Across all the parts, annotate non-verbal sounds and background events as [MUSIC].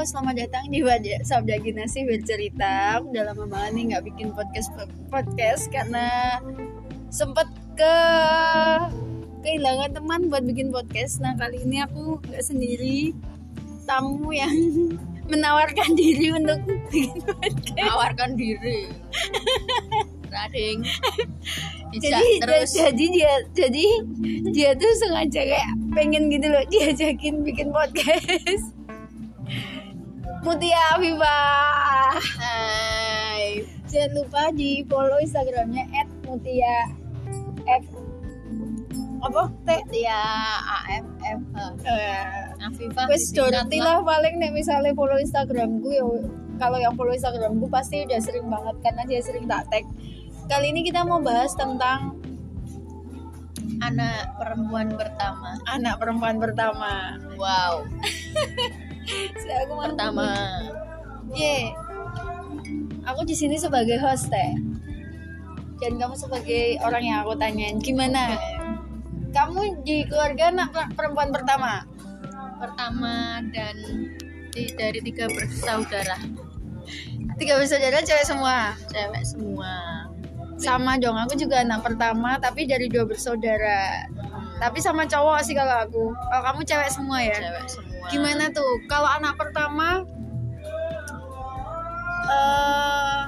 selamat datang di Wajah Sabda Ginasi bercerita. Aku udah lama banget nih nggak bikin podcast podcast karena sempet ke kehilangan teman buat bikin podcast. Nah kali ini aku nggak sendiri, tamu yang [LAUGHS] menawarkan diri untuk bikin podcast. Menawarkan diri. Rading. Jadi terus. jadi dia jadi dia tuh sengaja kayak pengen gitu loh diajakin bikin podcast. Mutia Afifah. Hai. Jangan lupa di follow Instagramnya @mutia f apa T Ya AFF. Afifah. wes doroti lah paling nih misalnya follow Instagramku ya kalau yang follow Instagramku pasti udah sering banget karena dia sering tak tag kali ini kita mau bahas tentang Anak perempuan pertama. anak perempuan pertama Wow. [LAUGHS] Aku mau- Pertama. Ye. Aku di sini sebagai host teh. Dan kamu sebagai orang yang aku tanyain gimana? Kamu di keluarga anak per- perempuan pertama? Pertama dan di- dari tiga bersaudara. Tiga bersaudara cewek semua. Cewek semua. Sama dong, aku juga anak pertama tapi dari dua bersaudara. Tapi sama cowok sih kalau aku. Kalau kamu cewek semua ya? Cewek semua. Gimana tuh? Kalau anak pertama eh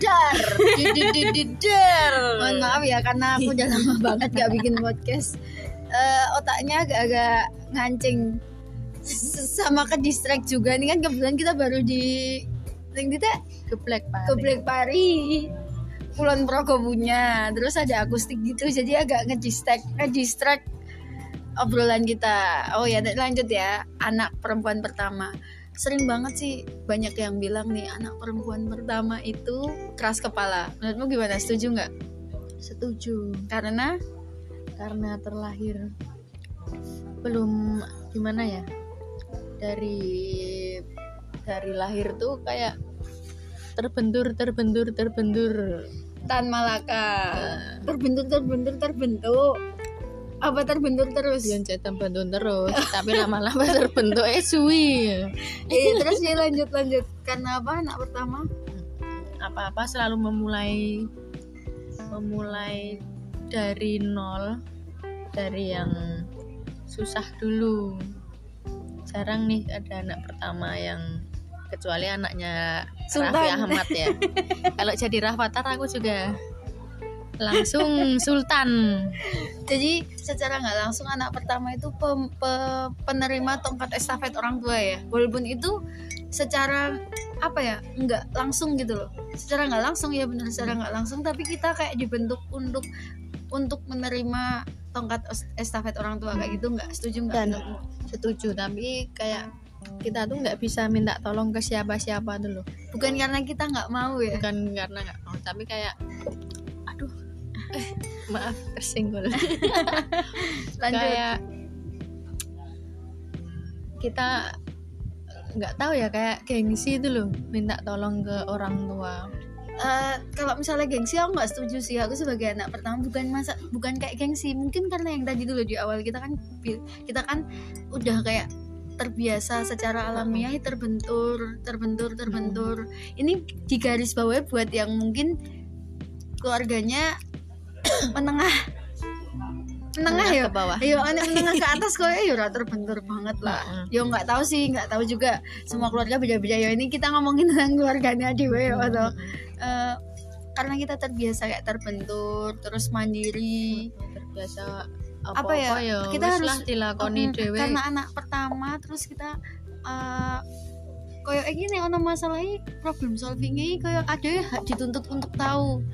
Dar. [LAUGHS] Dar. Mohon maaf ya karena aku udah [LAUGHS] lama banget gak bikin podcast. Eh, otaknya agak-agak ngancing sama ke distract juga nih kan kebetulan kita baru di yang kita Ke Black Pari. ke Black Pari Kulon Progobunya terus ada akustik gitu jadi agak ngedistract ngedistract obrolan kita. Oh ya lanjut ya. Anak perempuan pertama. Sering banget sih banyak yang bilang nih anak perempuan pertama itu keras kepala. Menurutmu gimana? Setuju nggak? Setuju. karena? Karena terlahir belum gimana ya dari dari lahir tuh kayak terbentur terbentur terbentur. Tan Malaka. Terbentur terbentur terbentuk apa terbentur terus? Yang terbentur terus [LAUGHS] tapi lama-lama terbentuk eh suwi. Eh, terus ya lanjut lanjut. Karena apa anak pertama? Apa-apa selalu memulai memulai dari nol dari yang susah dulu. Jarang nih ada anak pertama yang kecuali anaknya Sultan. Raffi Ahmad ya. [LAUGHS] Kalau jadi Rafathar aku juga langsung Sultan. Jadi secara nggak langsung anak pertama itu pem- pe- penerima tongkat estafet orang tua ya. Walaupun itu secara apa ya nggak langsung gitu loh. Secara nggak langsung ya benar secara nggak langsung. Tapi kita kayak dibentuk untuk untuk menerima tongkat es- estafet orang tua. Kayak gitu nggak? Setuju nggak? Dan setuju tapi kayak kita tuh nggak bisa minta tolong ke siapa-siapa dulu bukan karena kita nggak mau ya. Bukan karena nggak mau tapi kayak eh, [LAUGHS] maaf tersenggol [LAUGHS] lanjut. Kayak kita nggak tahu ya kayak gengsi itu loh minta tolong ke orang tua. Eh, kalau misalnya gengsi aku nggak setuju sih. Aku sebagai anak pertama bukan masa bukan kayak gengsi. Mungkin karena yang tadi dulu di awal kita kan kita kan udah kayak terbiasa secara alamiah terbentur terbentur terbentur. Ini di garis bawah buat yang mungkin keluarganya [COUGHS] menengah. Menengah ya? ke bawah. Anak menengah ke [LAUGHS] atas kok ya ora terbentur banget lah. Yo nggak tahu sih, nggak tahu juga semua keluarga beda-beda. Ya. Ini kita ngomongin tentang keluarganya di ya atau eh, karena kita terbiasa kayak terbentur, terus mandiri. terbiasa Apa apa, ya, ya kita harus- dilakoni Mm, dhewe. Karena anak pertama, terus kita eh koyo ini ono masalahnya problem solvingnya koyo ada ya dituntut untuk tahu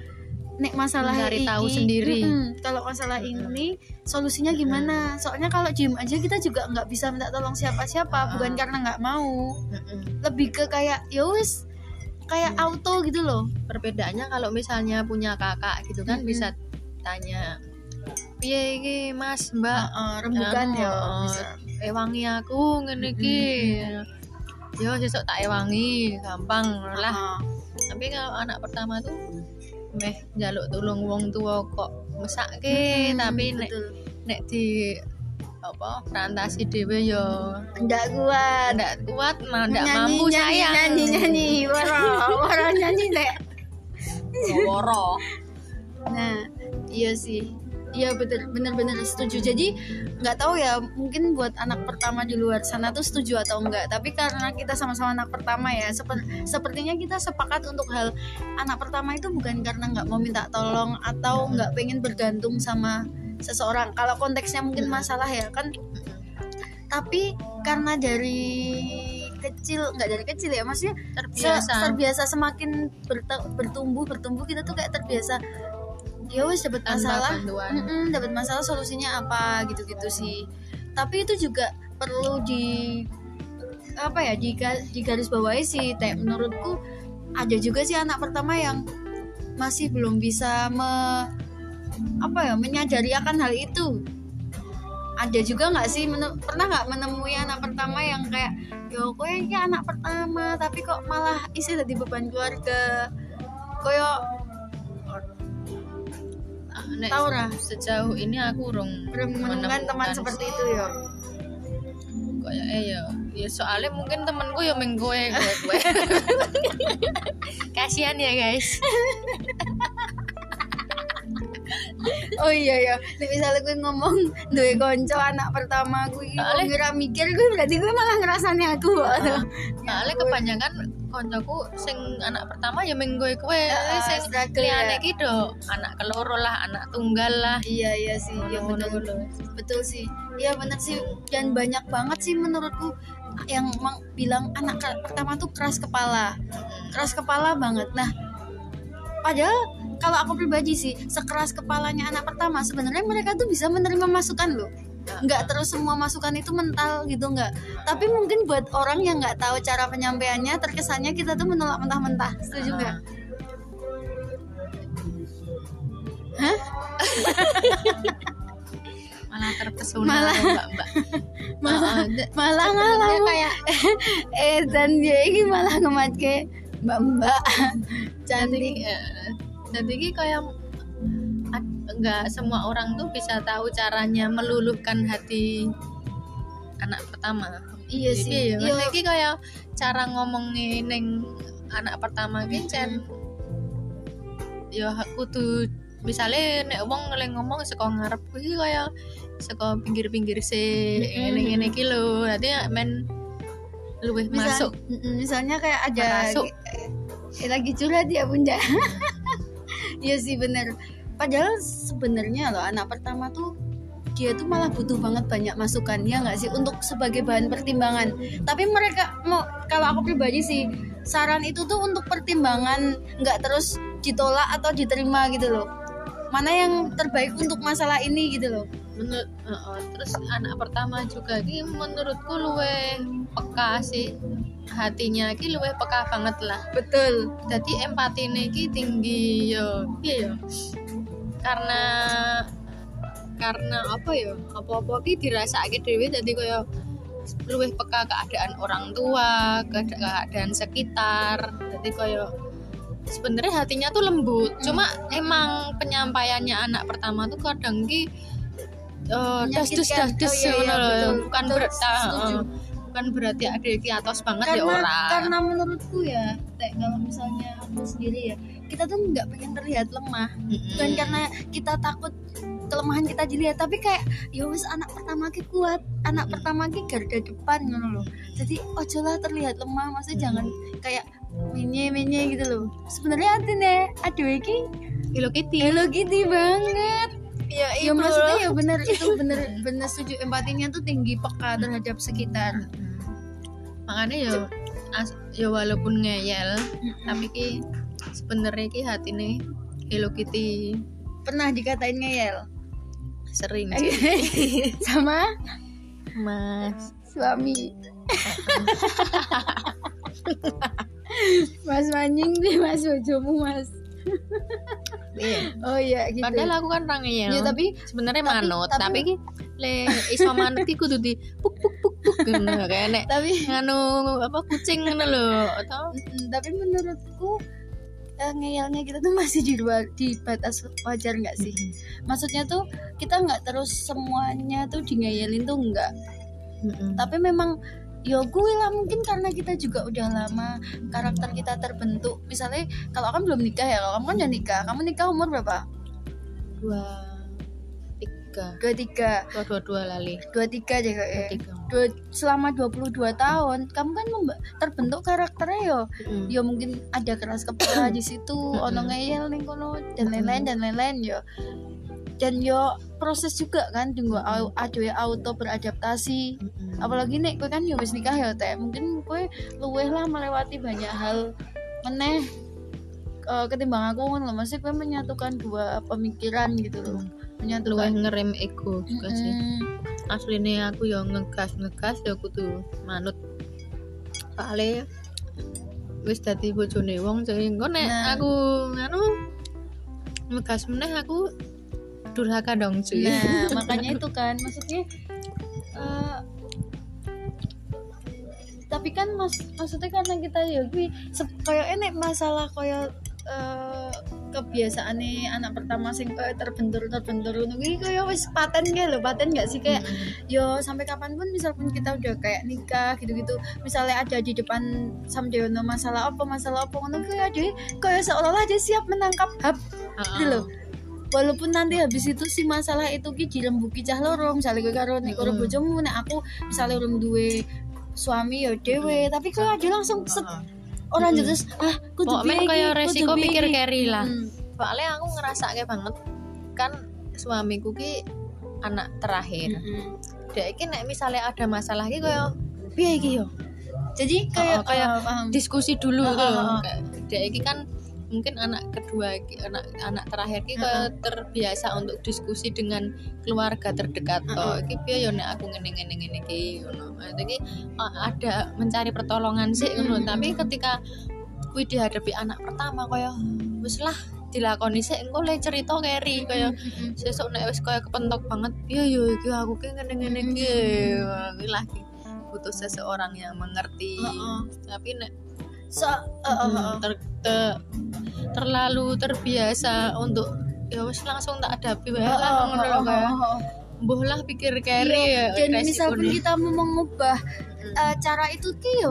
nek masalah Mencari tahu sendiri. mm-mm, kalau masalah ini solusinya gimana? Soalnya kalau diem aja kita juga nggak bisa minta tolong siapa-siapa bukan karena nggak mau. Lebih ke kayak ya wis kayak Hmm. auto gitu loh. Perbedaannya kalau misalnya punya kakak gitu kan Mm-mm. bisa tanya piye iki mas mbak? Heeh, rembukan Anu, ya bisa. Ewangi aku ngene iki. Yo sesuk tak ewangi gampang lah. Heeh. tapi kalau anak pertama tuh meh njaluk tulung wong tua kok mesake Mm-mm, tapi nek betul. nek di apa prestasi dhewe yo nggak kuat. ndak kuat mah ndak mampu nyanyi, sayang. nyanyi nyanyi. Waro waro nyanyi deh woro nah iya sih iya bener bener bener setuju. Jadi nggak tahu ya mungkin buat anak pertama di luar sana tuh setuju atau enggak tapi karena kita sama-sama anak pertama ya seper- sepertinya kita sepakat untuk hal anak pertama itu bukan karena nggak mau minta tolong atau nggak pengen bergantung sama seseorang. Kalau konteksnya mungkin masalah ya kan. Tapi karena dari kecil nggak dari kecil ya maksudnya se- terbiasa. terbiasa semakin bertumbuh bertumbuh kita tuh kayak terbiasa ya wes dapat masalah. bantuan mm-mm, dapat masalah solusinya apa gitu-gitu sih. Tapi itu juga perlu di apa ya di, di garis bawahi sih. Teh menurutku ada juga sih anak pertama yang masih belum bisa me, apa ya menyadari akan hal itu. Ada juga nggak sih pernah nggak menemui anak pertama yang kayak yo kowe ini anak pertama tapi kok malah isi jadi beban keluarga. Koyo nek Tahu, Ra? sejauh ini aku urung menemukan teman seperti itu yo. Kayak eh ya ya soalnya mungkin temenku ya main gue gue gue [LAUGHS] kasihan ya guys. [LAUGHS] Oh iya ya Nek misalnya gue ngomong duwe konco anak pertama gue Soalnya- ngira mikir gue berarti gue malah ngerasanya aku soalnya kebanyakan koncoku sing anak pertama ya main gue gue Heeh, sing struggle liyane ya. ki do anak keloro lah anak tunggal lah. Iya iya sih ya Ngono betul betul sih. Iya bener sih. Dan banyak banget sih menurutku yang emang bilang anak pertama tuh keras kepala. Keras kepala banget. Nah padahal kalau aku pribadi sih sekeras kepalanya anak pertama sebenarnya mereka tuh bisa menerima masukan loh nggak terus semua masukan itu mental gitu nggak. Tapi mungkin buat orang yang nggak tahu cara penyampaiannya terkesannya kita tuh menolak mentah-mentah. Setuju nggak? Hah? [LAUGHS] malah terpesona Malah- mbak mbak. [LAUGHS] Malah. malah ngalah kayak [LAUGHS] eh dan dia ini malah ngematke mbak mbak. Cantik jadi ki kayak nggak semua orang tuh bisa tahu caranya meluluhkan hati anak pertama. Iya Jadi, sih. ya, iya. ki kayak cara ngomongin neng anak pertama ki cen ya kudu misalnya nek wong ngeleng ngomong saka ngarep kuwi kaya saka pinggir-pinggir Mm-mm. ngene ngene iki lho. Dadi men luwih Misal- masuk misalnya kayak ada Masuk. eh, lagi curhat ya bunda. [LAUGHS] Iya sih bener padahal sebenarnya loh anak pertama tuh dia tuh malah butuh banget banyak masukan ya nggak sih? Untuk sebagai bahan pertimbangan. Tapi mereka mau kalau aku pribadi sih saran itu tuh untuk pertimbangan nggak terus ditolak atau diterima gitu loh. Mana yang terbaik untuk masalah ini gitu loh. Menurut Heeh, terus anak pertama juga ki menurutku luwih peka sih. Hatinya ki luwih peka banget lah. Betul. Jadi empati ki tinggi yo iya yo karena karena apa ya? Apa-apa ki dirasake dhewe dadi kaya luwih peka keadaan orang tua keada- keadaan sekitar. Jadi kaya sebenarnya hatinya tuh lembut. Cuma emang penyampaiannya anak pertama tuh kadang ki eh, dasdus Menyakitkan. dasdus Oh, iya, iya, betul, bukan berarti setuju. bukan berarti ada kiatos banget ya karena orang karena menurutku ya teh kalau misalnya aku sendiri ya kita tuh nggak pengen terlihat lemah. Bukan karena kita takut kelemahan kita dilihat tapi kayak ya wis anak pertama ki kuat anak Mm. pertama ki garda depan ngono loh jadi ojo lah terlihat lemah maksudnya jangan kayak menye menye gitu loh sebenarnya artinya aduh iki Hello Kitty. Hello Kitty banget. Ya ya maksudnya ya bener itu [LAUGHS] bener bener setuju. Empatinya tuh tinggi peka terhadap sekitar. Makanya ya as, ya walaupun ngeyel tapi ki sebenarnya ki hati nih Hello Kitty. Pernah dikatain ngeyel? Sering sih. [LAUGHS] sama? Mas. Suami. Mas manjing deh mas bojomu mas. Iya. Oh iya gitu. Padahal aku kan orang ngeyel. Ya tapi sebenarnya manut tapi- tapi, le iso manut ki kudu di puk puk puk puk ngono kayak nek tapi nganu apa kucing ngono lho atau? Tapi menurutku eh, ngeyelnya kita tuh [LAUGHS] masih di luar di batas wajar nggak sih? Maksudnya tuh kita nggak terus semuanya tuh di ngeyelin tuh enggak Mm-mm. tapi memang ya gue lah mungkin karena kita juga udah lama karakter kita terbentuk. Misalnya kalau kamu belum nikah ya kalau kamu kan udah nikah kamu nikah umur berapa? Dua tiga. Dua tiga. Dua dua dua lali. Dua tiga deh dua kayak tiga. Dua, selama 22 tahun kamu kan terbentuk karakternya yo. Mm-mm. ya mungkin ada keras kepala di situ ono ngeyel ning kono dan lain-lain dan lain-lain yo. Dan yo proses juga kan tunggu au- ada auto beradaptasi Mm-mm. apalagi nek gue kan ya wis nikah ya teh mungkin gue luweh lah melewati banyak hal meneh. Eh, ketimbang aku kan loh masih gue menyatukan dua pemikiran gitu loh luwih menyatukan ngerem ego juga sih Mm-mm. aslinya aku yang ngegas ngegas ya aku tuh manut soalnya wis dadi bojone wong jadi engko nek Nah. aku anu ngegas meneh aku durhaka dong cuy Nah, [LAUGHS] makanya itu kan maksudnya eh, tapi kan mas maksudnya karena kita ya gue kayak enek masalah kayak eh, kebiasaan nih anak pertama sing kayak terbentur terbentur. Ngono kuwi kayak wis paten gak lho paten gak sih? Kayak yo sampai kapan pun misalpun kita udah kayak nikah gitu-gitu misalnya ada di depan samdeono masalah apa masalah apa ngono kayak ada kayak seolah-olah dia siap menangkap hap gitu loh walaupun nanti habis itu si masalah itu ki dirembuki cah loro misalnya gue karo nek karo Mm-mm. bojomu nek aku misalnya urung duwe suami ya dewe tapi kok aja langsung set orang Mm-mm. terus ah kudu piye kayak resiko pikir iki." carry lah Hmm. soalnya aku ngerasa kayak banget kan suamiku ki anak terakhir Mm-mm. dia iki nek misalnya ada masalah ki kayak piye iki yo jadi kayak Oh, kayak ah, paham. diskusi dulu Ah, gitu ah. Kayak dia iki kan mungkin anak kedua anak anak terakhir ki kayak terbiasa untuk diskusi dengan keluarga terdekat Ah, toh. Iki piye yo nek aku ngene ngene ngene iki ngono. Jadi uh, ada mencari pertolongan sih ngono. Mm-mm. tapi ketika kuwi dihadapi anak pertama kaya wis lah dilakoni sik engko le cerita keri kaya sesuk nek wis kaya kepentok banget piye yo iki aku ki ngene ngene iki Wah, kuwi lagi butuh seseorang yang mengerti. Heeh. tapi nek so eh, eh, Hmm, ter- te- terlalu terbiasa untuk ya wis langsung tak hadapi wae lah ngono mbuh lah pikir kere ya dan nih. kita mau mengubah eh, cara itu ki yo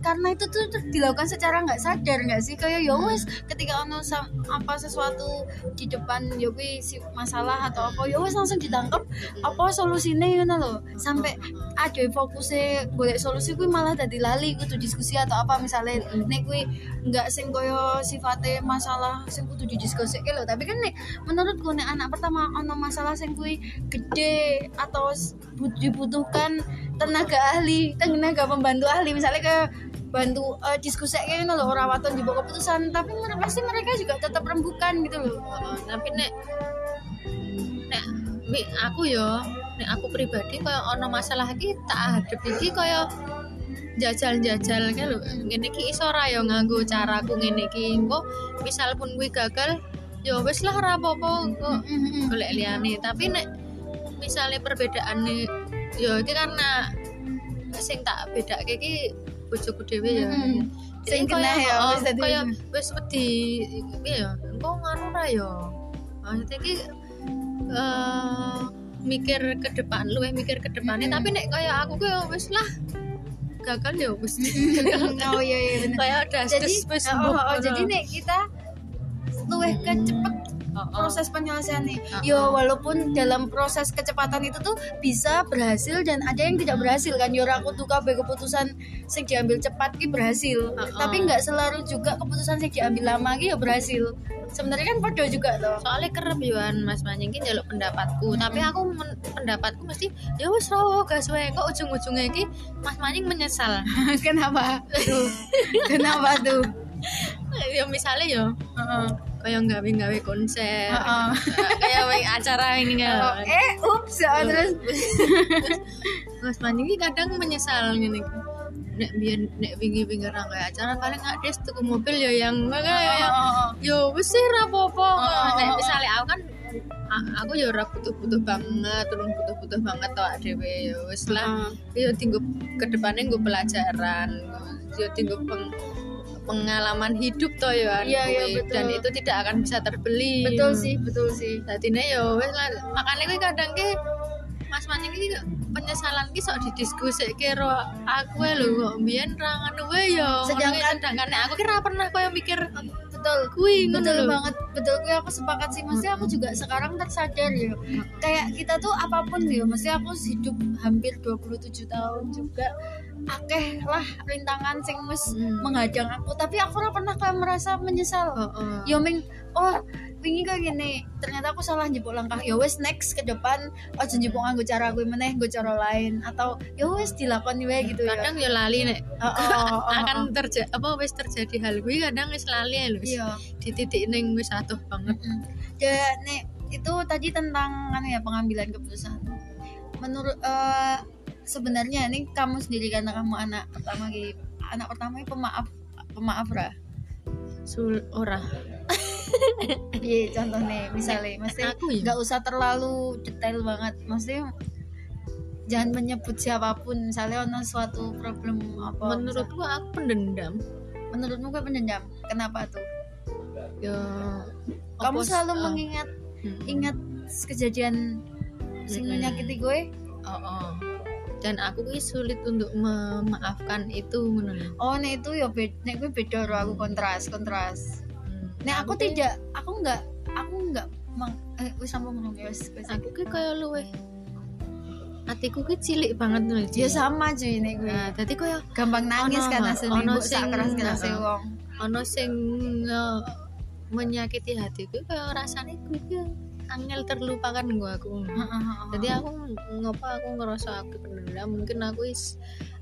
karena itu tuh tuh dilakukan secara nggak sadar nggak sih? Kayak ya wes ketika ono sam- apa sesuatu di depan ya si masalah atau apa ya wes langsung ditangkap apa solusinya ngono loh sampai ada fokusnya golek solusi kuwi malah dadi lali kudu diskusi atau apa. Misalnya nek kuwi nggak sing koyo sifatnya masalah sing kudu didiskusike lho. Tapi kan nek menurutku nek anak pertama ono masalah sing kuwi gede atau dibutuhkan tenaga ahli tenaga pembantu ahli. Misalnya ke bantu eh, diskusi kayak gitu loh orang waton di bawah keputusan. Tapi mereka pasti mereka juga tetap rembukan gitu loh. Heeh, tapi nek nek aku yo nek aku pribadi kayak ono masalah iki tak hadep iki kayak jajal-jajal kayak lho. Ngene iki iso ora yo nganggo caraku ngene iki engko misal pun kuwi gagal yo wis lah ora apa-apa kok golek liyane. Tapi nek misalnya perbedaan nih ya iki karena sing tak beda iki bojoku dhewe ya. Jadi Sing kena ya, oh, wis dadi- kaya wis wedi iki ya engko nganu ra ya maksudnya iki eh mikir ke depan lu mikir ke depannya Mm-mm. tapi nek kaya aku ki ya wis lah gagal ya wis [LAUGHS] oh iya iya bener kaya udah jadi oh, oh, oh, jadi ngono. nih kita luwih ke cepet Oh, oh. proses penyelesaian nih. Uh-uh. yo walaupun dalam proses kecepatan itu tuh bisa berhasil dan ada yang tidak berhasil kan. Yo aku tuh kabeh keputusan sing diambil cepat ki berhasil. Tapi nggak selalu juga keputusan sing diambil lama ki yo berhasil. Sebenarnya kan podo juga toh. Soalnya kerep yoan Mas Manjing ki njaluk pendapatku. Tapi aku men- pendapatku mesti ya wis rawo gas wae kok ujung-ujungnya iki Mas Manjing menyesal. [LAUGHS] Kenapa? Tuh [LAUGHS] kenapa tuh? Ya misalnya yo. Kayak nggawe-nggawe konser. Heeh. kayak wae acara ini Oh, kan eh ups ya, terus [LAUGHS] Mas Manjing ki kadang menyesal iki. nek biyen nek wingi-wingi ra kayak acara paling nggak des tuku mobil ya yang kayak yo wis sih ra apa-apa. Oh, nek oh, misalnya aku kan aku ya ora butuh-butuh banget turun butuh-butuh banget to dhewe. Ya wis lah. Heeh. yo tinggal ke depannya gue pelajaran. Yo tinggal peng pengalaman hidup toh ya Iya, iya, betul. dan itu tidak akan bisa terbeli. Betul sih betul sih. Dadine ya lah. Makane kuwi kadang ki Mas Maning iki penyesalan ki sok didiskusikke karo aku lho kok mbiyen ra ngono wae ya. Sedangkan- Sedangkan aku ki ra pernah koyo mikir betul. kuwi ngono betul lho. banget. Betul gue aku sepakat sih. Mesti aku juga sekarang tersadar ya. Kayak kita tuh apa pun ya mesti aku hidup hampir 27 tahun juga akeh lah rintangan sing wis Hmm. menghadang aku. Tapi aku ora pernah kayak merasa menyesal. Heeh. yo ming. Oh wingi kayak gini. Ternyata aku salah njebuk langkah. Ya wes next ke depan. Aja njebuk nganggo cara gue meneh nggo cara lain. Atau ya wes dilakoni wae gitu ya. Kadang ya lali nek. Oh, oh, oh, oh, akan terjadi apa wis terjadi hal kuwi kadang wis lali ya lho. wis iya. Di titik ning wis atuh banget. Ya nih itu tadi tentang kan ya pengambilan keputusan. Menurut eh, sebenarnya ini kamu sendiri karena kamu anak pertama gitu anak pertama ini pemaaf pemaaf ra Sul ora. [LAUGHS] iya contoh nih misalnya Aku ya. nggak usah terlalu detail banget maksudnya jangan menyebut siapa pun misalnya ono suatu problem apa Menurutku aku pendendam. menurutmu gue pendendam kenapa tuh Ya kamu apa- selalu ah, mengingat mm-mm. ingat kejadian sing Mm-mm. menyakiti gue Oh, oh. Dan aku ki sulit untuk memaafkan itu lho. Oh, nek itu ya beda, nek gue beda ro aku kontras, kontras. Hmm. Nek aku tidak, aku enggak, aku enggak mang, eh, wis sambung ngomong ya wis. aku ki kaya luwe atiku ki cilik banget lho Ya sama cuy nek gue. nah dadi kaya Gampang nangis Ono, kan ono asline mbok sing- sak keras-kerase heeh. wong. ana sing eh, menyakiti hatiku kaya rasane kuwi ki angel terlupakan gua aku jadi aku ngopo aku ngerasa aku pendendam mungkin aku is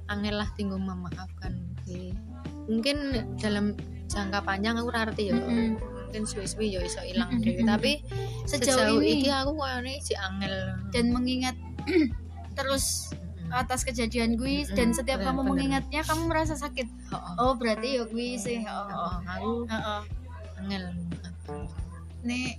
angel lah tinggal memaafkan kuwi. mungkin dalam jangka panjang aku ngerti ya Mm-mm. mungkin suwi-suwi ya iso ilang Mm-mm. dhewe tapi Sejauh sejauh ini iki aku koyone si angel dan mengingat terus atas kejadian gue Mm-mm, dan setiap bener, kamu bener. mengingatnya kamu merasa sakit. Heeh. Oh, berarti ya gue sih. Oh, Heeh, aku angel Nih,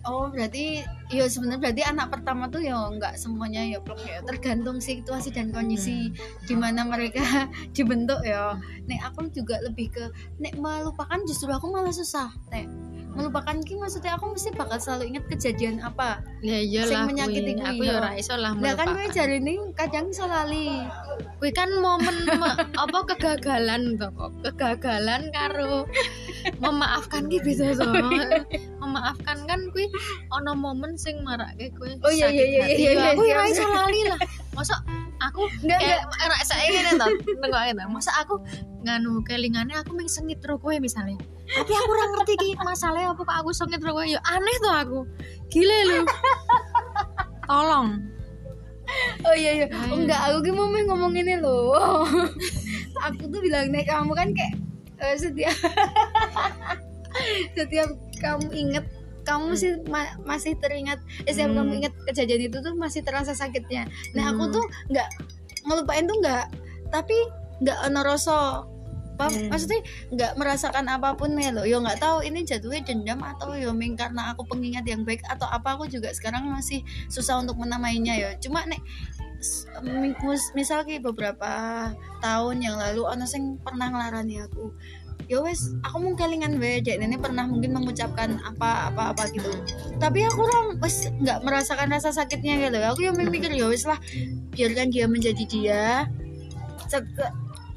oh berarti ya sebenarnya berarti anak pertama tuh ya nggak semuanya ya plok ya tergantung situasi dan kondisi di mana mereka [LAUGHS] dibentuk ya. Nek aku juga lebih ke nek melupakan justru aku malah susah. Nek melupakan ki maksudnya aku mesti bakal selalu ingat kejadian apa. ya Sing iyalah menyakiti kuwi, aku ya ora iso lah kan gue melupakan. cari ini kadang iso lali. kuwi kan momen me- apa kegagalan to kok. Kegagalan karo memaafkan ki beda to. Memaafkan kan kuwi ana momen sing marake kuwi Oh, iya, iya, iya, iya, iya, aku ora siap, iso lali lah. Masa aku Enggak enggak. ora saiki ngene to tengok ngene masa aku nganu kelingane aku ming sengit ro kowe misalnya tapi aku ora ngerti ki masalahnya apa kok aku sengit ro kowe ya aneh tuh aku gile lu tolong Oh iya iya. Ayo. Enggak, aku ki mau main ngomong ini loh. [LAUGHS] aku tuh bilang nek kamu kan kayak eh, setiap [LAUGHS] setiap kamu inget kamu sih ma- masih teringat eh, setiap Hmm. kamu inget kejadian itu tuh masih terasa sakitnya. Nah, aku Hmm. tuh nggak ngelupain tuh nggak tapi nggak ono rasa apa Hmm. maksudnya nggak merasakan apa pun ya lo yo nggak tahu ini jatuhnya dendam atau yo ming karena aku pengingat yang baik atau apa aku juga sekarang masih susah untuk menamainya ya cuma nek s- mi- mus- misal kayak beberapa tahun yang lalu ono sing pernah ngelarani aku ya wes aku mau kelingan wae dek. Ini pernah mungkin mengucapkan apa apa apa gitu. Tapi aku orang wes nggak merasakan rasa sakitnya gitu. Aku yang mikir ya wes lah biarkan dia menjadi dia.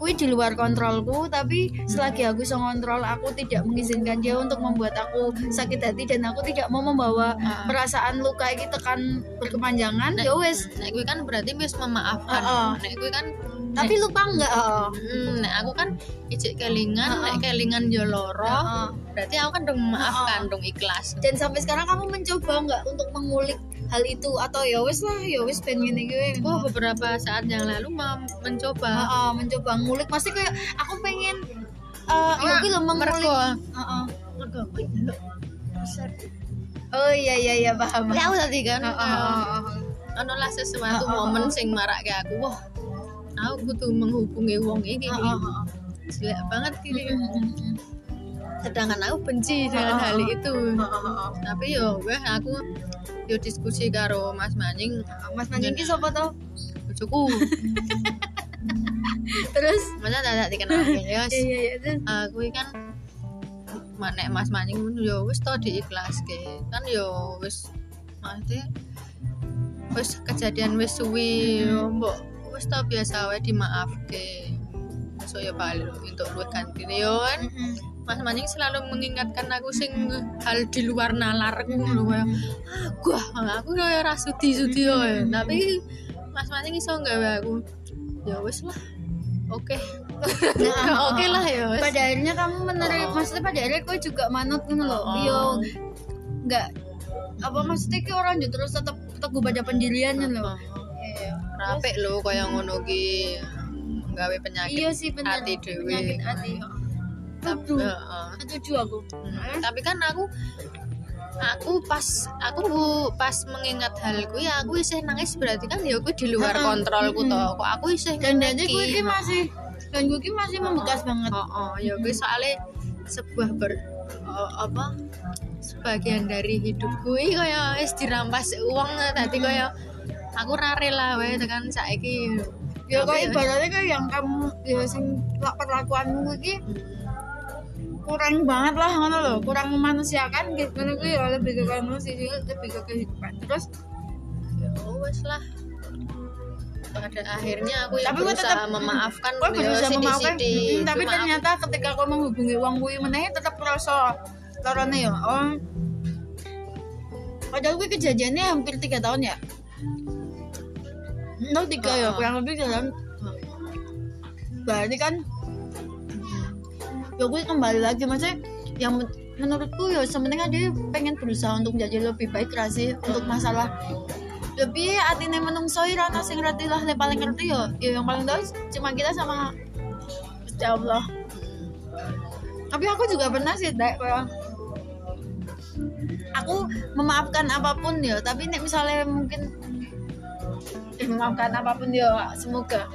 Kui di luar kontrolku tapi selagi aku bisa kontrol aku tidak mengizinkan dia untuk membuat aku sakit hati dan aku tidak mau membawa Ah. perasaan luka itu tekan berkepanjangan ya wes. nek kuwi kan berarti wis memaafkan. Heeh. nek kuwi kan tapi lupa enggak oh. Hmm, nek aku kan ijik kelingan, nek kelingan yo loro, Heeh. berarti aku kan dong memaafkan, dong ikhlas. dan sampai sekarang kamu mencoba nggak untuk mengulik hal itu atau ya wes lah ya wes pengen gini gue Oh, beberapa saat yang lalu mem- mencoba. Heeh, mencoba ngulik pasti kayak aku pengen eh ya gue lo mengulik kuwi delok. oh iya iya iya paham Ya aku tadi kan, Heeh, eh, heeh, heeh. ono lah sesuatu Heeh, momen heeh. sing marak ke aku. Wah, aku kudu menghubungi wong iki. Heeh, heeh. Jelek banget gini. Sedangkan aku benci dengan hal itu. Tapi yo weh aku yo diskusi karo Mas Maning, Mas Manjing ki sapa to? bojoku. [LAUGHS] Terus Masa tak dikenal [LAUGHS] ya. iya iya terus aku kan nek Mas Maning ngono ya wis to diikhlaske kan ya wis maksudnya wis kejadian wis suwi yo mbok wis to biasa wae dimaafke. So ya balik untuk luwih ganti yo Mm-mm. Mas Maning selalu mengingatkan aku sing hal di luar nalar ngono kayak gua aku kayak ra sudi-sudi yo. Tapi Mas Maning iso gawe aku. Ya wis lah. Oke. Nah, [LAUGHS] oke lah ya wis. pada akhirnya kamu menerima Oh. maksudnya pada akhirnya kau juga manut gitu loh Oh. yo nggak apa maksudnya ki orang terus tetap teguh pada pendiriannya loh Rapek lo kaya ngono ki. Gawe penyakit iya sih benar hati dewe. penyakit setuju aku. Hmm, tapi kan aku aku pas aku pas mengingat hal kuwi aku isih nangis. Berarti kan ya kuwi di luar kontrolku Mm-mm. to kok aku isih dan ngeki. gue ki masih dan gue masih membekas banget. Oh, oh ya kuwi soalnya sebuah ber oh, apa sebagian dari hidup kuwi kaya wis dirampas uang tadi kaya aku ra rela wae tekan saiki. Ya kok ya- ibaratnya kayak yang kamu ya sing perlakuanmu ki kurang banget lah ngono loh kurang memanusiakan gitu. Ngono kuwi ya lebih ke kamu sih lebih ke kehidupan. Terus ya wes lah. Pada akhirnya aku yang Tapi berusaha tetap- memaafkan kok ya berusaha memaafkan. sidi. Mm, tapi Cuma ternyata ketika kau menghubungi uang kuwi meneh tetap kerasa lorone ya oh. Padahal gue kejadiannya hampir tiga tahun ya Enggak tiga ya kurang lebih dalam berarti kan ya gue kembali lagi maksudnya yang men- menurutku ya sebenarnya dia pengen berusaha untuk menjadi lebih baik ra sih untuk masalah lebih atine menungso ira ana sing ngerti lah yang paling ngerti ya ya yang paling tahu cuma kita sama Gusti Allah. Tapi aku juga pernah sih Dek, kayak aku memaafkan apa pun ya tapi nek misalnya mungkin memaafkan apa pun ya semoga.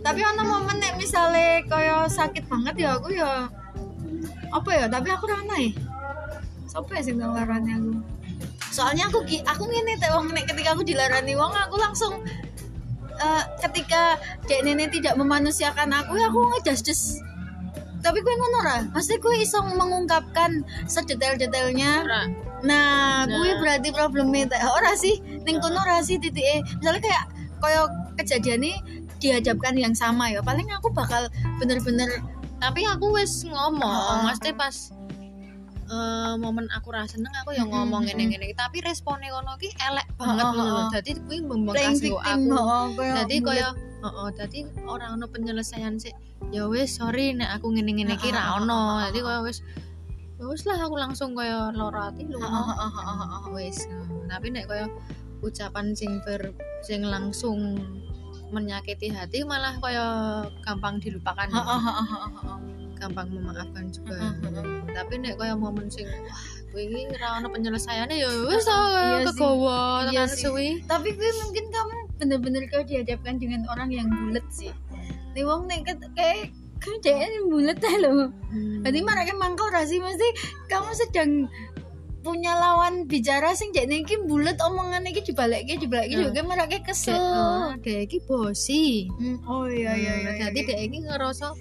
Tapi ada momen nek misalnya kayak sakit banget ya aku ya apa ya tapi aku rana ya siapa ya sing aku? Soalnya aku aku ngene teh wong nek ketika aku dilarani wong aku langsung eh, ketika dek nenek tidak memanusiakan aku ya aku ngejas-jas tapi gue ngono ra pasti gue iso mengungkapkan sedetail-detailnya Nah, Nah. berarti problemnya tak ora sih, ning kono ora sih titike. Misalnya kayak koyo kejadian ini dihadapkan yang sama ya. Paling aku bakal bener-bener tapi aku wis ngomong Heeh. maksudnya pas eh, momen aku rasa seneng aku yang ngomong mm-mm. ngene-ngene tapi responnya kono ki elek banget Heeh, ngono lho. heeh. dadi kuwi membengkas victim aku heeh, koyo dadi bulet. kaya heeh dadi ora ono penyelesaian sih ya wis sorry nek aku ngene-ngene ki ra ono dadi kaya wis wis lah aku langsung kaya loro ati heeh. wis tapi nek kaya ucapan sing ber sing langsung menyakiti hati malah kaya gampang dilupakan Heeh, heeh, heeh, heeh. gampang memaafkan juga tapi nek kaya momen sing wah kowe iki ra ono penyelesaiannya ya wis to Iya Iya tekan sih. suwi Tapi gue mungkin kamu bener-bener kau dihadapkan dengan orang yang bulat sih. Nih wong nek ket- kayak kerjaan bulat aja loh. Hmm. Berarti marahnya mangkau rasi mesti kamu sedang punya lawan bicara sing jek niki bulet omongan iki dibalik dibalik Nah. juga marahnya kesel. Dek, dek iki bosi Hmm, oh iya iya iya. iya, jadi iya. dek iki ngerasa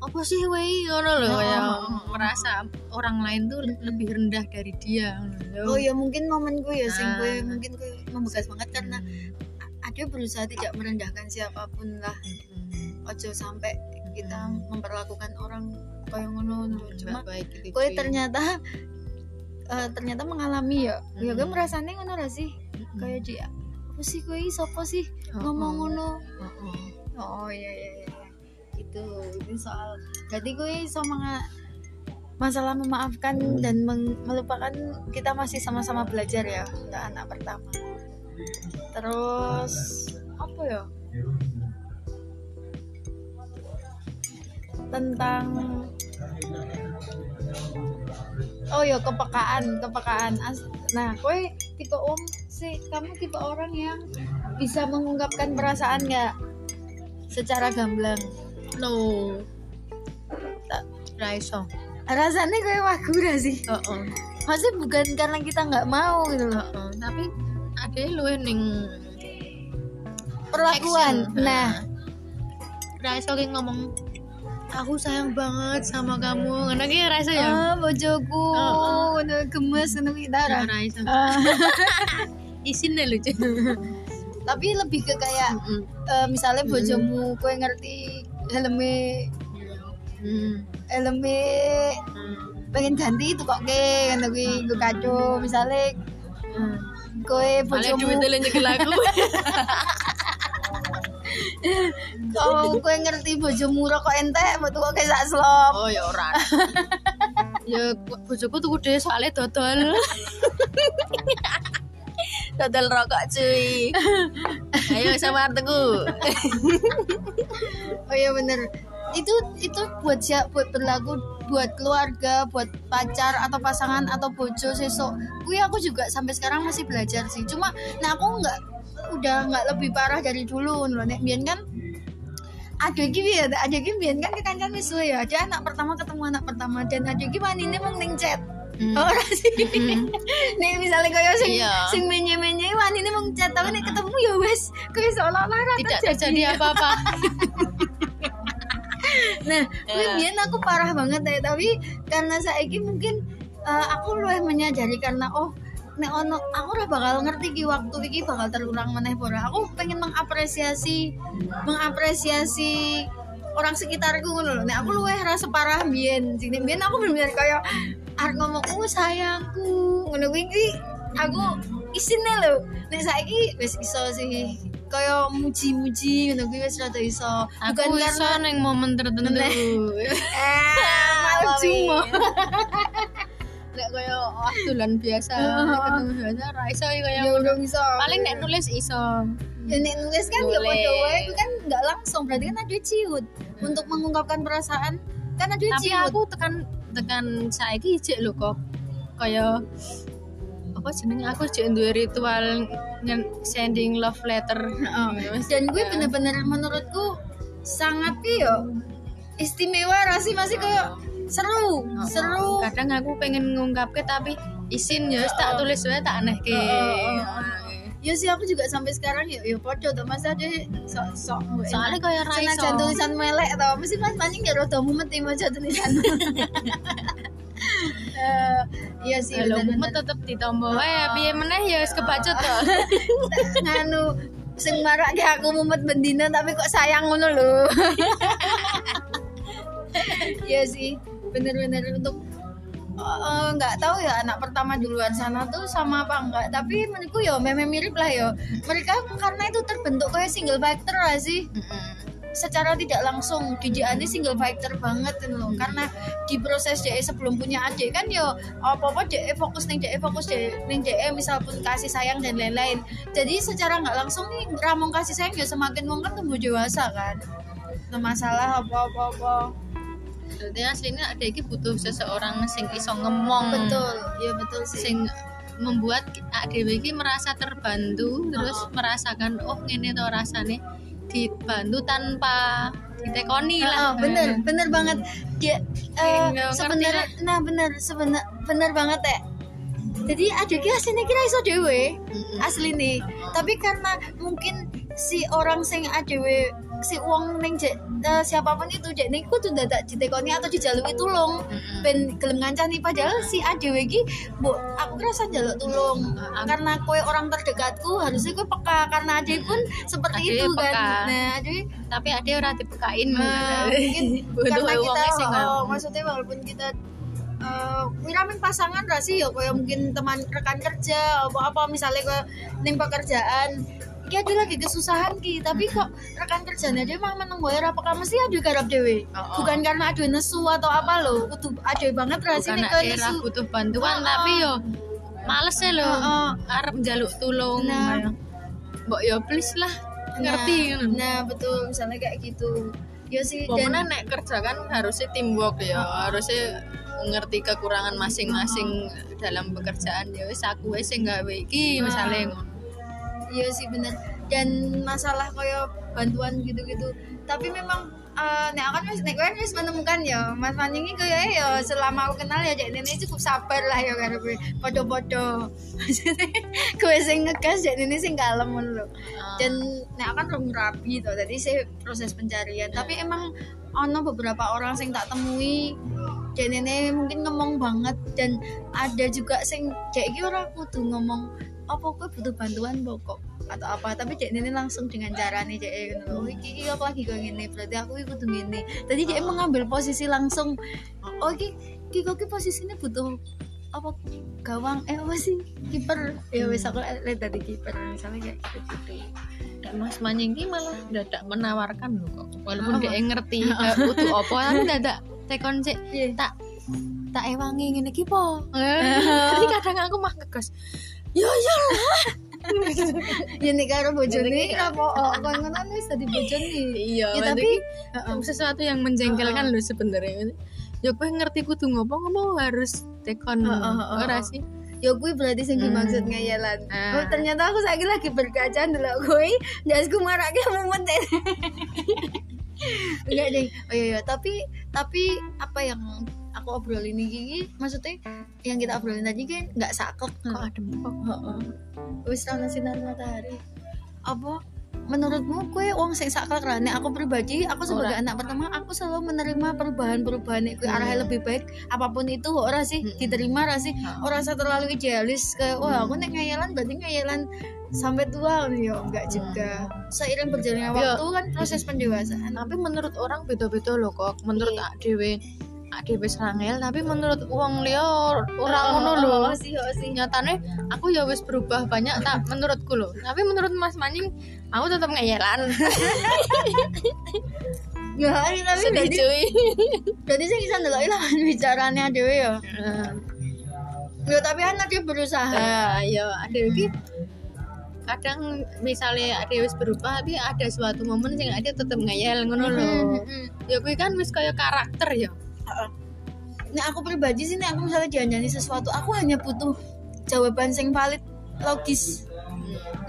apa sih wei ngono lho Oh, kayak oh, oh, oh. merasa orang lain tuh lebih rendah dari dia Oh ya mungkin momen gue ya sing Ah. gue mungkin gue membekas banget karena Hmm. ada berusaha tidak merendahkan siapa pun lah. Ojo sampai kita memperlakukan orang kayak ngono cuma cuma baik gitu gue cuy. ternyata [LAUGHS] eh, ternyata mengalami ya ya gue Mm-mm. merasanya ngono ra sih Mm-mm. kayak dia apa sih gue sopo sih Oh, ngomong oh. ngono Oh, oh. oh iya iya iya itu itu soal jadi gue iso masalah memaafkan dan melupakan kita masih sama-sama belajar ya untuk anak pertama terus apa ya tentang oh ya kepekaan kepekaan. Nah gue tipe om sih kamu tipe orang yang bisa mengungkapkan perasaan nggak? Secara gamblang. No. Tak. ra iso. Rasanya kayak wagu ra sih? Oh, oh. maksudnya bukan karena kita nggak mau gitu loh. Oh, tapi ada luwe ning perlakuan. Action. nah. Ra iso ki ngomong aku sayang banget sama kamu. Ngono ki rasa ya? Ah bojoku. Oh, ngono gemes ngono ki ta, Ra? ora iso Ah. [LAUGHS] isine lucu. Tapi lebih ke kayak Mm-mm. eh, misalnya bojomu kowe ngerti helme. Hmm. helme pengen ganti itu kok ke ngono kuwi nggo kado misalnya Hmm. kowe Malah bojomu duit lu [LAUGHS] kau kowe ngerti bojomu rokok entek mbok tuku ke sak slop Oh ya ora. [LAUGHS] ya ku- bojoku tuku dhewe soalnya dodol. [LAUGHS] dodol rokok cuy. [LAUGHS] Ayo sama tuku. oh iya bener itu itu buat siap buat berlaku buat keluarga buat pacar atau pasangan atau bojo sesok kui aku juga sampai sekarang masih belajar sih cuma nah aku nggak udah nggak lebih parah dari dulu loh nek biyen kan ada gini ya ada gini biyen kan kekancan wis suwe ya ada anak pertama ketemu anak pertama dan ada gini wanine mau ning chat Hmm. oh ora sih [LAUGHS] Mm-mm. nih misalnya kaya sing Iya. sing menye menye wanine mau chat tapi nek ketemu ya wes kaya seolah-olah Tidak terjadi. apa-apa. [LAUGHS] Nah, Ya. biyen aku parah banget ya, tapi karena saiki mungkin eh, aku luwih menyadari karena oh nek ono aku udah bakal ngerti ki waktu iki bakal terulang meneh pora. Aku pengen mengapresiasi mengapresiasi orang sekitarku ngono lho. Nek aku luwih rasa parah biyen. Sing biyen aku bener-bener kaya arep ngomong, "Oh, sayangku." Ngono kuwi aku isine lho. Nek saiki wis iso sih kaya muji-muji ngono kuwi wis rada iso. Aku iso neng momen tertentu. [LAUGHS] Eh, malah cuma. [LAUGHS] Nek kaya wah dolan biasa, ketemu biasa ra iso ya kaya Ya bisa. paling nek nulis iso. Ya, nek nulis kan ya padha wae itu kan nggak langsung. Berarti kan ada ciut untuk mengungkapkan perasaan kan ada Tapi ciut. aku tekan tekan saiki jek lho kok kaya apa jenenge? Aku jek duwe ritual sending love letter. Dan gue bener-bener menurutku sangat ya istimewa rasih masih kayak seru, seru. Kadang aku pengen ngungkapke tapi isin ya wis tak tulis wae tak anehke. Heeh, Ya sih aku juga sampai sekarang ya ya podo tuh mas ada sok sok. Soalnya kaya ra iso. Senajan tulisan melek tau mesti mas mancing ya roda mumet maca tulisan. [LAUGHS] [LAUGHS] Eh, iya sih bener-bener. mumet tetep ditombo wae piye meneh ya wis kebacut to. [LAUGHS] nganu sing marake aku mumet bendina tapi kok sayang ngono lho. Iya sih, bener-bener untuk eh, nggak tahu ya anak pertama duluan sana tuh sama apa enggak. Tapi menurutku ya memang mirip lah ya. Mereka karena itu terbentuk kayak single factor lah sih? Secara tidak langsung ini single factor banget gitu loh. Karena di proses DE sebelum punya adik kan yo apa apa DE fokus nih DE fokus DE ning DE misal pun kasih sayang dan lain-lain. Jadi secara nggak langsung nih ramong kasih sayang ya semakin wong kan tumbuh dewasa kan. Masalah apa apa apa Berarti aslinya ada iki butuh seseorang sing iso ngomong. betul. Ya betul sih. Sing membuat adewe iki merasa terbantu terus merasakan oh ngene to rasane. Dibantu tanpa ditekoni lah. Ah, bener bener banget. Dia eh, Nggak ngerti sebenarnya nah bener sebenar bener banget ya jadi ada ki aslinya kira iso dewe asli nih tapi karena mungkin si orang sing adewe si uang neng jek eh, siapa pun itu jek niku tuh dadak ditekoni atau dijalui tulung. Mm-mm. ben gelem ngancani padahal si adewe ki bu aku kerasa jaluk tulung. Karena kue orang terdekatku harusnya kue peka. Karena ade pun seperti Ade itu peka. kan nah ade Tapi ade ora dipekain. Nah, mungkin [LAUGHS] karena kita sing oh, maksudnya walaupun kita eh wiramin pasangan rasi ya kayak mungkin teman rekan kerja apa apa misalnya kayak ning pekerjaan Ki ada lagi kesusahan ki tapi kok rekan kerjanya dia mah meneng bayar apakah mesti ada garap dewe Oh, oh. bukan karena ada nesu atau apa loh kudu ada banget kayak era nesu butuh bantuan Oh, tapi yo males ya lo Heeh. arep njaluk tulung Nah. mbok yo please lah ngerti nah, nah betul misalnya kayak gitu ya sih Pokoknya dan nek kerja kan harusnya teamwork ya, harusnya ngerti kekurangan masing-masing dalam pekerjaan ya wis aku wis sing gawe iki Nah. ngono. Iya sih bener. Dan masalah kayak bantuan gitu-gitu. Tapi memang eh, nek kan wis nek kowe wis menemukan ya Mas Maning iki koyo ya selama aku kenal ya Cek Nini cukup sabar lah ya karo kowe. Padha-padha. Maksudnya [LAUGHS] kowe sing ngegas Cek Nini sing kalem ngono lho. Dan nek aku kan belum rapi tuh jadi saya proses pencarian. Tapi emang ono beberapa orang sing tak temui Cek Nini mungkin ngomong banget. Dan ada juga sing kayak iki ora kudu ngomong apa kowe butuh bantuan pokok atau apa? Tapi cek ini langsung dengan cara nih cek. Gitu oh iki iki aku lagi kayak gini berarti aku ikut gini tadi cek mengambil posisi langsung oh iki iki kok posisinya butuh apa gawang? Eh apa sih? Kiper. Ya wes aku lihat tadi kiper. Misalnya kayak gitu. Gitu Dan Mas Manyingki malah dadak menawarkan loh kok. Walaupun dia ngerti [LAUGHS] eh, butuh apa tapi dadak tekon sih Iya. tak tak ewangi ngene iki po? [LAUGHS] Jadi kadang aku mah ngegas ya ya ya nih karo bojone. Apa kon ngono wis tadi bojone iya ya tapi tapi sesuatu yang menjengkelkan loh sebenarnya. Ya gue ngerti kudu ngopo ngopo harus tekon Heeh, heeh, ora heeh. sih? Ya gue berarti sing Hmm. dimaksud ngayalan Ah. oh, ternyata aku lagi lagi berkaca dulu gue jasku maraknya momen deh [LAUGHS] enggak deh oh iya, iya. tapi tapi apa yang aku obrolin ini gigi maksudnya yang kita obrolin tadi kan nggak saklek. Kok adem kok? Wis ana sinar matahari. Apa? Menurutmu kue uang sing saklek ra? Nek aku pribadi aku sebagai Ora. anak pertama aku selalu menerima perubahan-perubahan nek kue arahnya lebih baik apa pun itu ora sih? Diterima ra sih? Orang saya terlalu idealis kayak wah aku nek ngayalan berarti ngayalan sampai tua ya enggak juga. Seiring berjalannya Iya. waktu kan proses pendewasaan. Tapi menurut orang beda-beda loh kok. Menurut Iya. ak dewe ak dewe serangel tapi menurut uang liya orang ngono lho. oh, sih. Sih nyatane aku ya wis berubah banyak tak [LAUGHS] menurutku loh tapi menurut Mas Manying aku tetap ngeyelan. [LAUGHS] Ya hari tapi sedih cuy. [LAUGHS] berarti saya bisa ndelok lawan bicaranya dewe ya. Ya tapi anak dia berusaha. Nah, ya ada iki kadang misalnya ada wis berubah tapi ada suatu momen sing ada tetep ngeyel ngono lho. Mm-mm. ya kuwi kan wis kaya karakter ya Nah aku pribadi sih, nek aku misalnya dianjani sesuatu, aku hanya butuh jawaban sing valid, logis.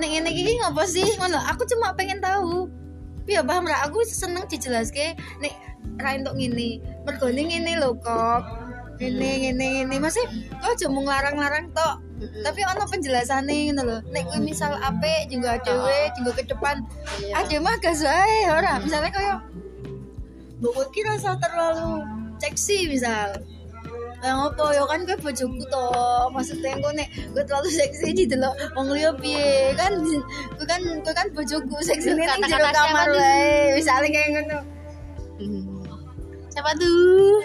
Nek ini gini ngapa sih? Ngono, aku cuma pengen tahu. Iya paham ra? Aku seneng dijelaske nek ra entuk ngene. Mergo ngene lho kok. Ngene ngene ngene. Masih kok aja mung larang-larang tok. Tapi ono penjelasane ngono lho. Nek kuwi misal apik juga dhewe, juga ke depan. Iya. Ada mah gas wae ora. Misalnya kaya Mbok kowe ki rasa terlalu seksi misal. Lah ngopo ya kan gue bojoku to. Maksudnya gue nek gue terlalu seksi di delok wong liya piye kan gue kan gue kan bojoku seksi ning Kata-kata jero kamar wae. Misale kayak ngono. Siapa tuh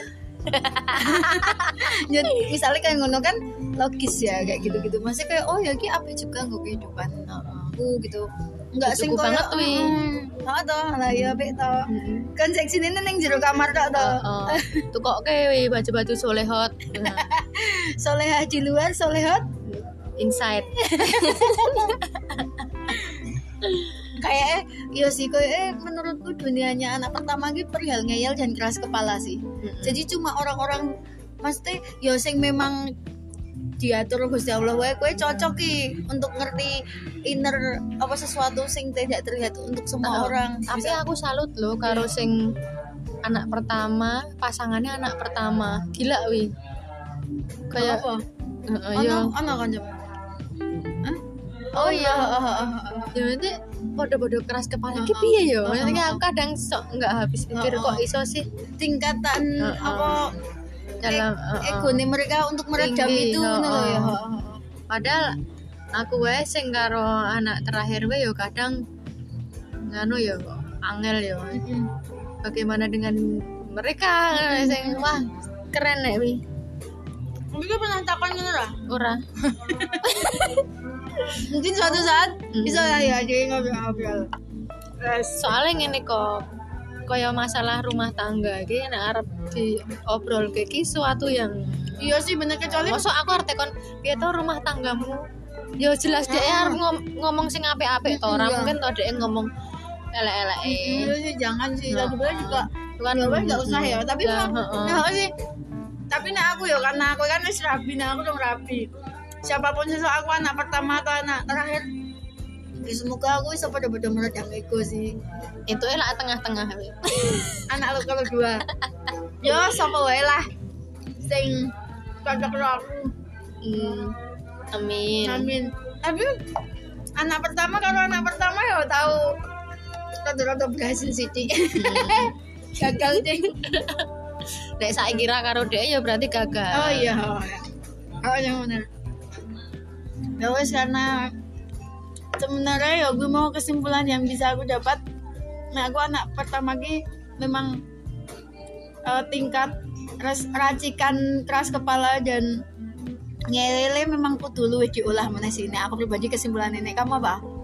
[LAUGHS] Ya misalnya kayak ngono kan logis ya kayak gitu-gitu. Masih kayak oh ya ki apik juga gue kehidupan aku gitu. Enggak sing banget, wi. Heeh to, lah ya apik to. Kan seksi ning ning jero kamar tok to. Heeh. tuh kok kayak baju-baju solehot [LAUGHS] Solehah di luar, solehot inside [LAUGHS] kayak iya sih kayak eh, menurutku dunianya anak pertama gitu perihal ngeyel dan keras kepala sih jadi cuma orang-orang maksudnya ya sing memang diatur Gusti Allah. Wae kowe cocok ki untuk ngerti inner apa sesuatu sing tidak terlihat untuk semua Heeh. orang. Tapi aku salut loh karo sing anak pertama pasangannya anak pertama. Gila wi. Kayak apa Heeh, ono ya ono kan oh iya. ya nanti bodoh-bodoh keras kepala ki piye ya? Heeh. maksudnya aku kadang sok nggak habis pikir kok iso sih. Tingkatan apa dalam e- heeh. ego nih mereka untuk meredam Tinggi, itu ngono lho ya heeh. padahal aku wae sing karo anak terakhir wae yo kadang nganu yo angel yo bagaimana dengan mereka sing wah keren nek wi gue pernah takon ngono lah. ora [LAUGHS] Mungkin suatu saat Hmm. bisa ya jadi ngobrol-ngobrol. soalnya ngene kok kaya masalah rumah tangga iki nek arep diobrol iki suatu yang Iya sih bener kecuali Masa aku arep tekon piye to rumah tanggamu ya jelas dia arep ngom- ngomong sing apik-apik to ora Iya. mungkin to dia ngomong elek-elek Iya sih jangan sih Nah. lagi pula juga kan ya kan nggak usah ya tapi Ya, memang heeh. ya sih tapi nah aku ya karena aku kan wis rapi nah aku dong rapi siapa pun sesok aku anak pertama atau anak terakhir Ya, semoga aku bisa pada-pada meredam ego sih. Itu enak tengah-tengah [LAUGHS] anak lo kalau dua. Ya sama wae lah. Sing cocok karo aku. Hmm. amin. Amin. Tapi anak pertama kalau anak pertama ya tahu rada-rada berhasil sih Ci. Hmm. [LAUGHS] gagal deh Nek saya kira karo dia ya berarti gagal. oh iya oh yang benar ya wes karena sebenarnya ya gue mau kesimpulan yang bisa aku dapat nah aku anak pertama ki memang eh, tingkat ras- racikan keras kepala dan ngelele memang kudu luwih diolah mana sini aku pribadi kesimpulan ini kamu apa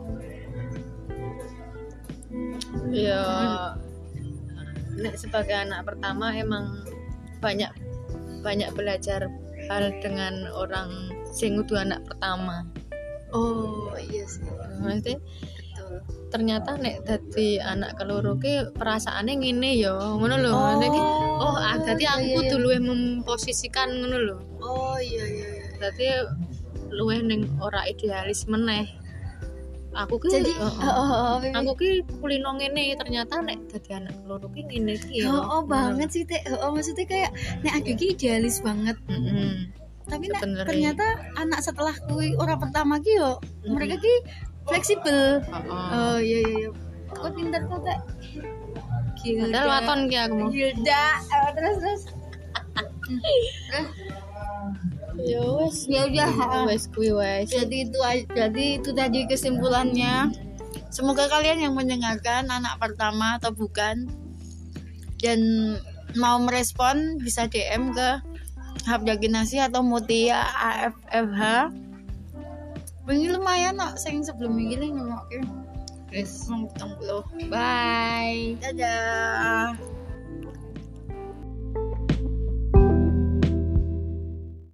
Ya. Nek sebagai anak pertama emang banyak banyak belajar hal dengan orang sing anak pertama. Oh iya sih. Maksudnya betul. ternyata nek dadi anak keloro ki perasaannya ngene ya ngono lho. Maksudnya ki, oh ah dadi iya, aku iya, iya. memposisikan ngono lho. Oh iya iya, iya. dadi luwih ning ora idealis meneh. Aku ki jadi oh, oh, oh, oh, Bibi. aku ki kulino ngene ternyata nek dadi anak keloro ki ngene ki ya. Oh, oh banget sih teh oh maksudnya kayak nek aku ki idealis banget. Mm-mm. Tapi Sebenarnya. ternyata anak setelah kui orang pertama ki yo Mm-mm. mereka ki fleksibel. Oh, oh. oh iya iya iya. Kok pintar kok teh Gilda waton ki aku mau. Gilda Eh, terus terus. Terus [LAUGHS] ya wes ya udah wes kuwi wes. Jadi itu jadi itu tadi kesimpulannya. Semoga kalian yang mendengarkan anak pertama atau bukan dan mau merespon bisa DM ke Habdaginasi atau Mutia AFFH ini lumayan kok sing sebelum ini ngomong wes ngomong bye. Dadah